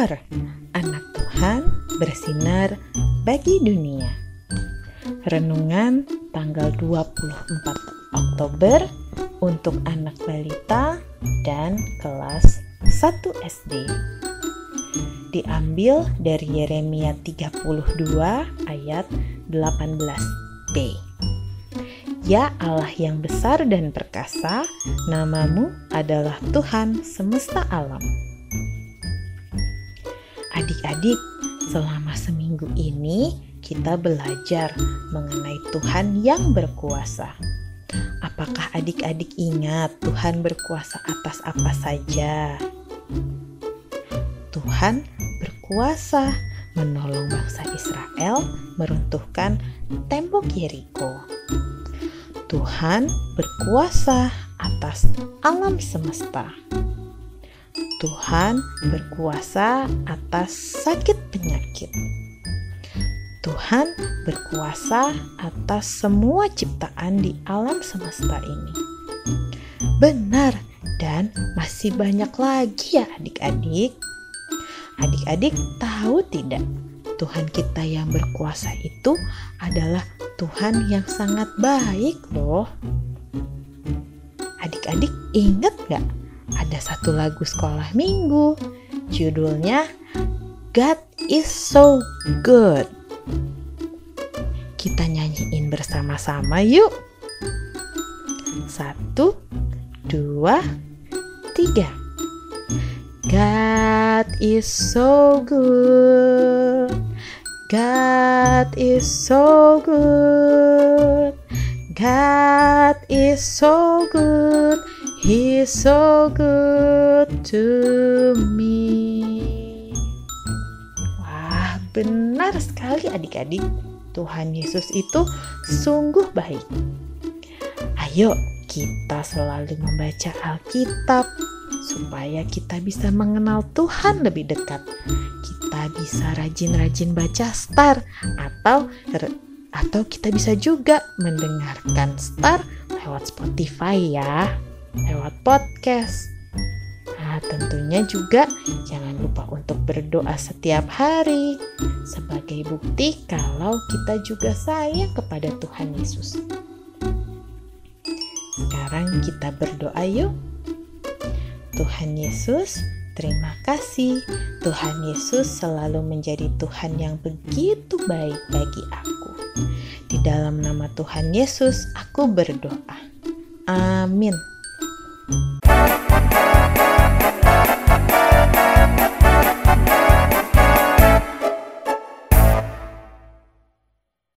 kabar? Anak Tuhan bersinar bagi dunia. Renungan tanggal 24 Oktober untuk anak balita dan kelas 1 SD. Diambil dari Yeremia 32 ayat 18b. Ya Allah yang besar dan perkasa, namamu adalah Tuhan semesta alam. Adik-adik, selama seminggu ini kita belajar mengenai Tuhan yang berkuasa. Apakah adik-adik ingat Tuhan berkuasa atas apa saja? Tuhan berkuasa menolong bangsa Israel meruntuhkan tembok Yeriko. Tuhan berkuasa atas alam semesta. Tuhan berkuasa atas sakit penyakit. Tuhan berkuasa atas semua ciptaan di alam semesta ini. Benar, dan masih banyak lagi ya adik-adik. Adik-adik tahu tidak? Tuhan kita yang berkuasa itu adalah Tuhan yang sangat baik loh. Adik-adik ingat gak ada satu lagu sekolah minggu. Judulnya God is so good. Kita nyanyiin bersama-sama yuk. Satu, dua, tiga. God is so good. God is so good. God is so good. He's so good to me. Wah, benar sekali adik-adik. Tuhan Yesus itu sungguh baik. Ayo, kita selalu membaca Alkitab supaya kita bisa mengenal Tuhan lebih dekat. Kita bisa rajin-rajin baca Star atau atau kita bisa juga mendengarkan Star lewat Spotify ya lewat podcast. Nah, tentunya juga jangan lupa untuk berdoa setiap hari sebagai bukti kalau kita juga sayang kepada Tuhan Yesus. Sekarang kita berdoa yuk. Tuhan Yesus, terima kasih. Tuhan Yesus selalu menjadi Tuhan yang begitu baik bagi aku. Di dalam nama Tuhan Yesus, aku berdoa. Amin.